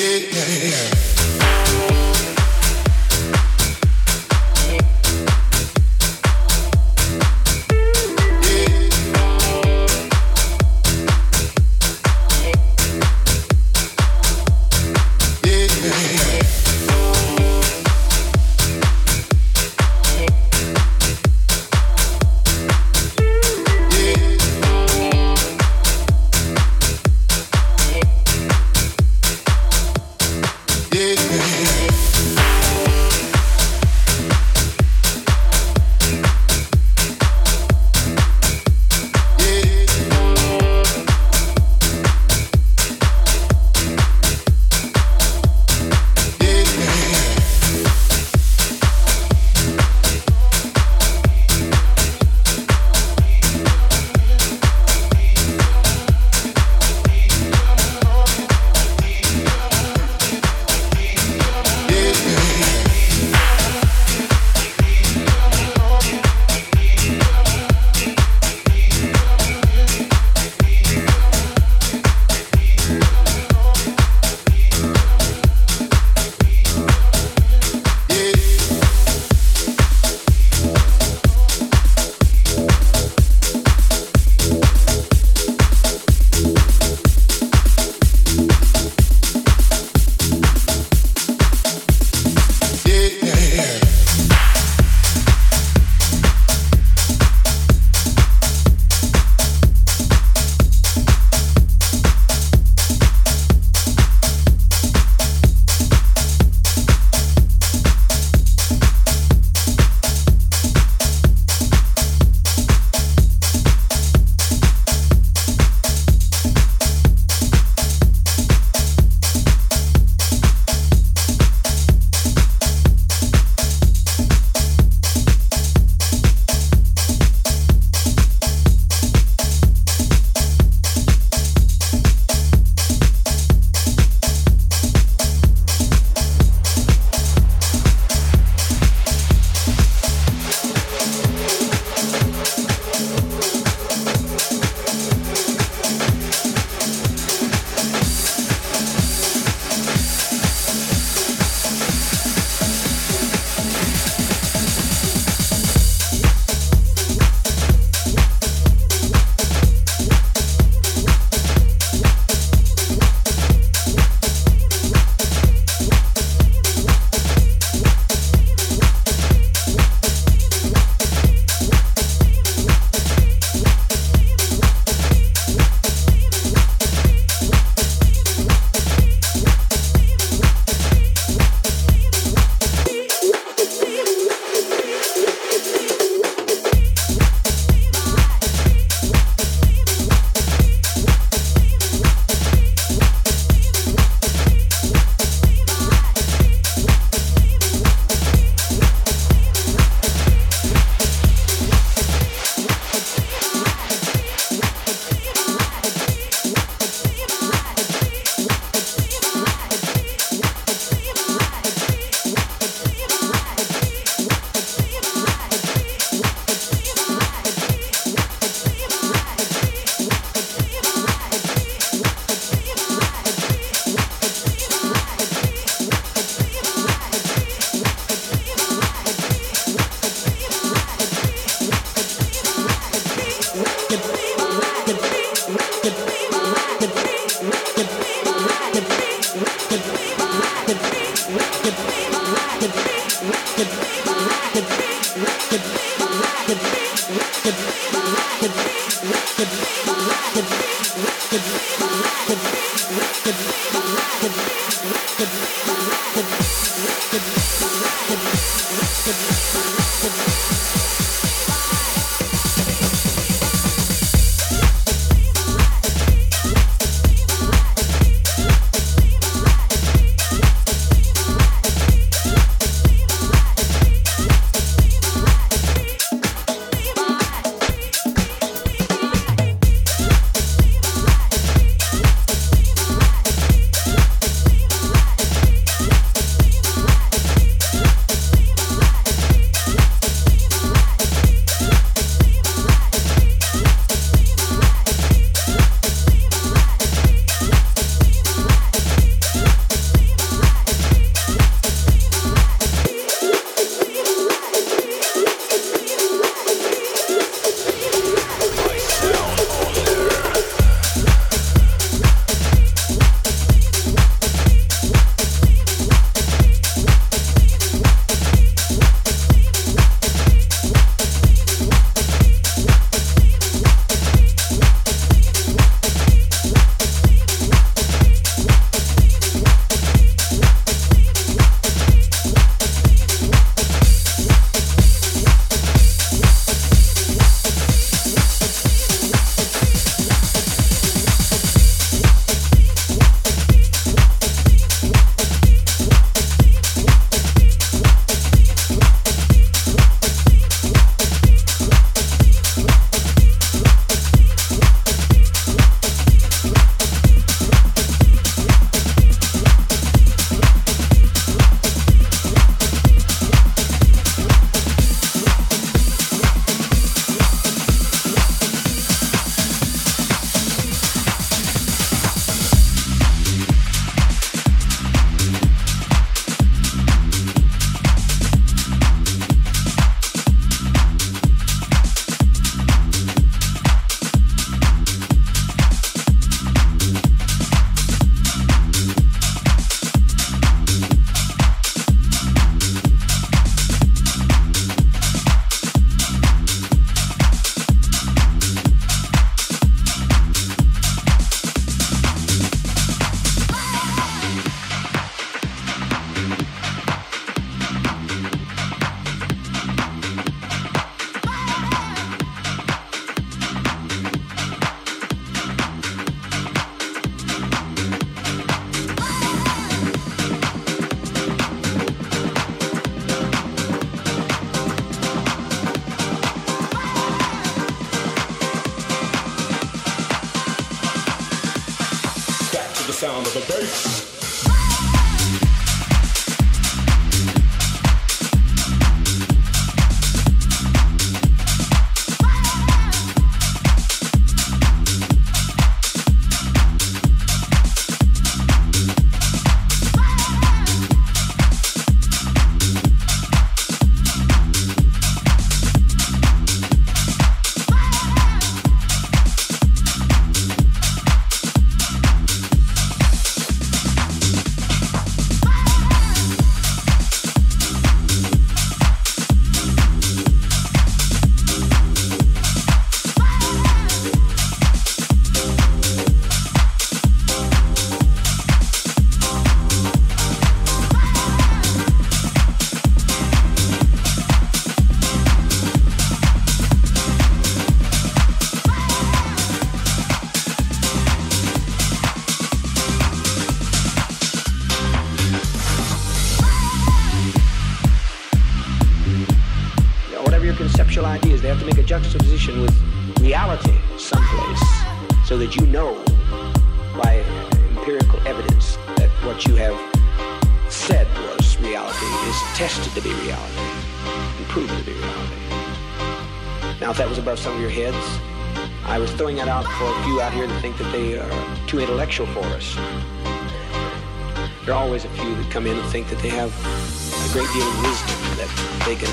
Good.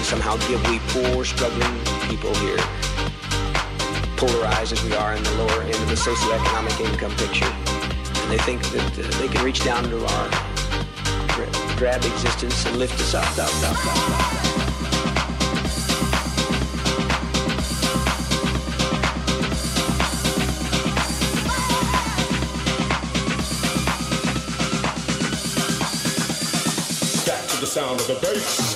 Somehow give we poor, struggling people here, polarized as we are in the lower end of the socioeconomic income picture. And they think that uh, they can reach down to our grab existence and lift us up, up, up, up, up. sound of the bass.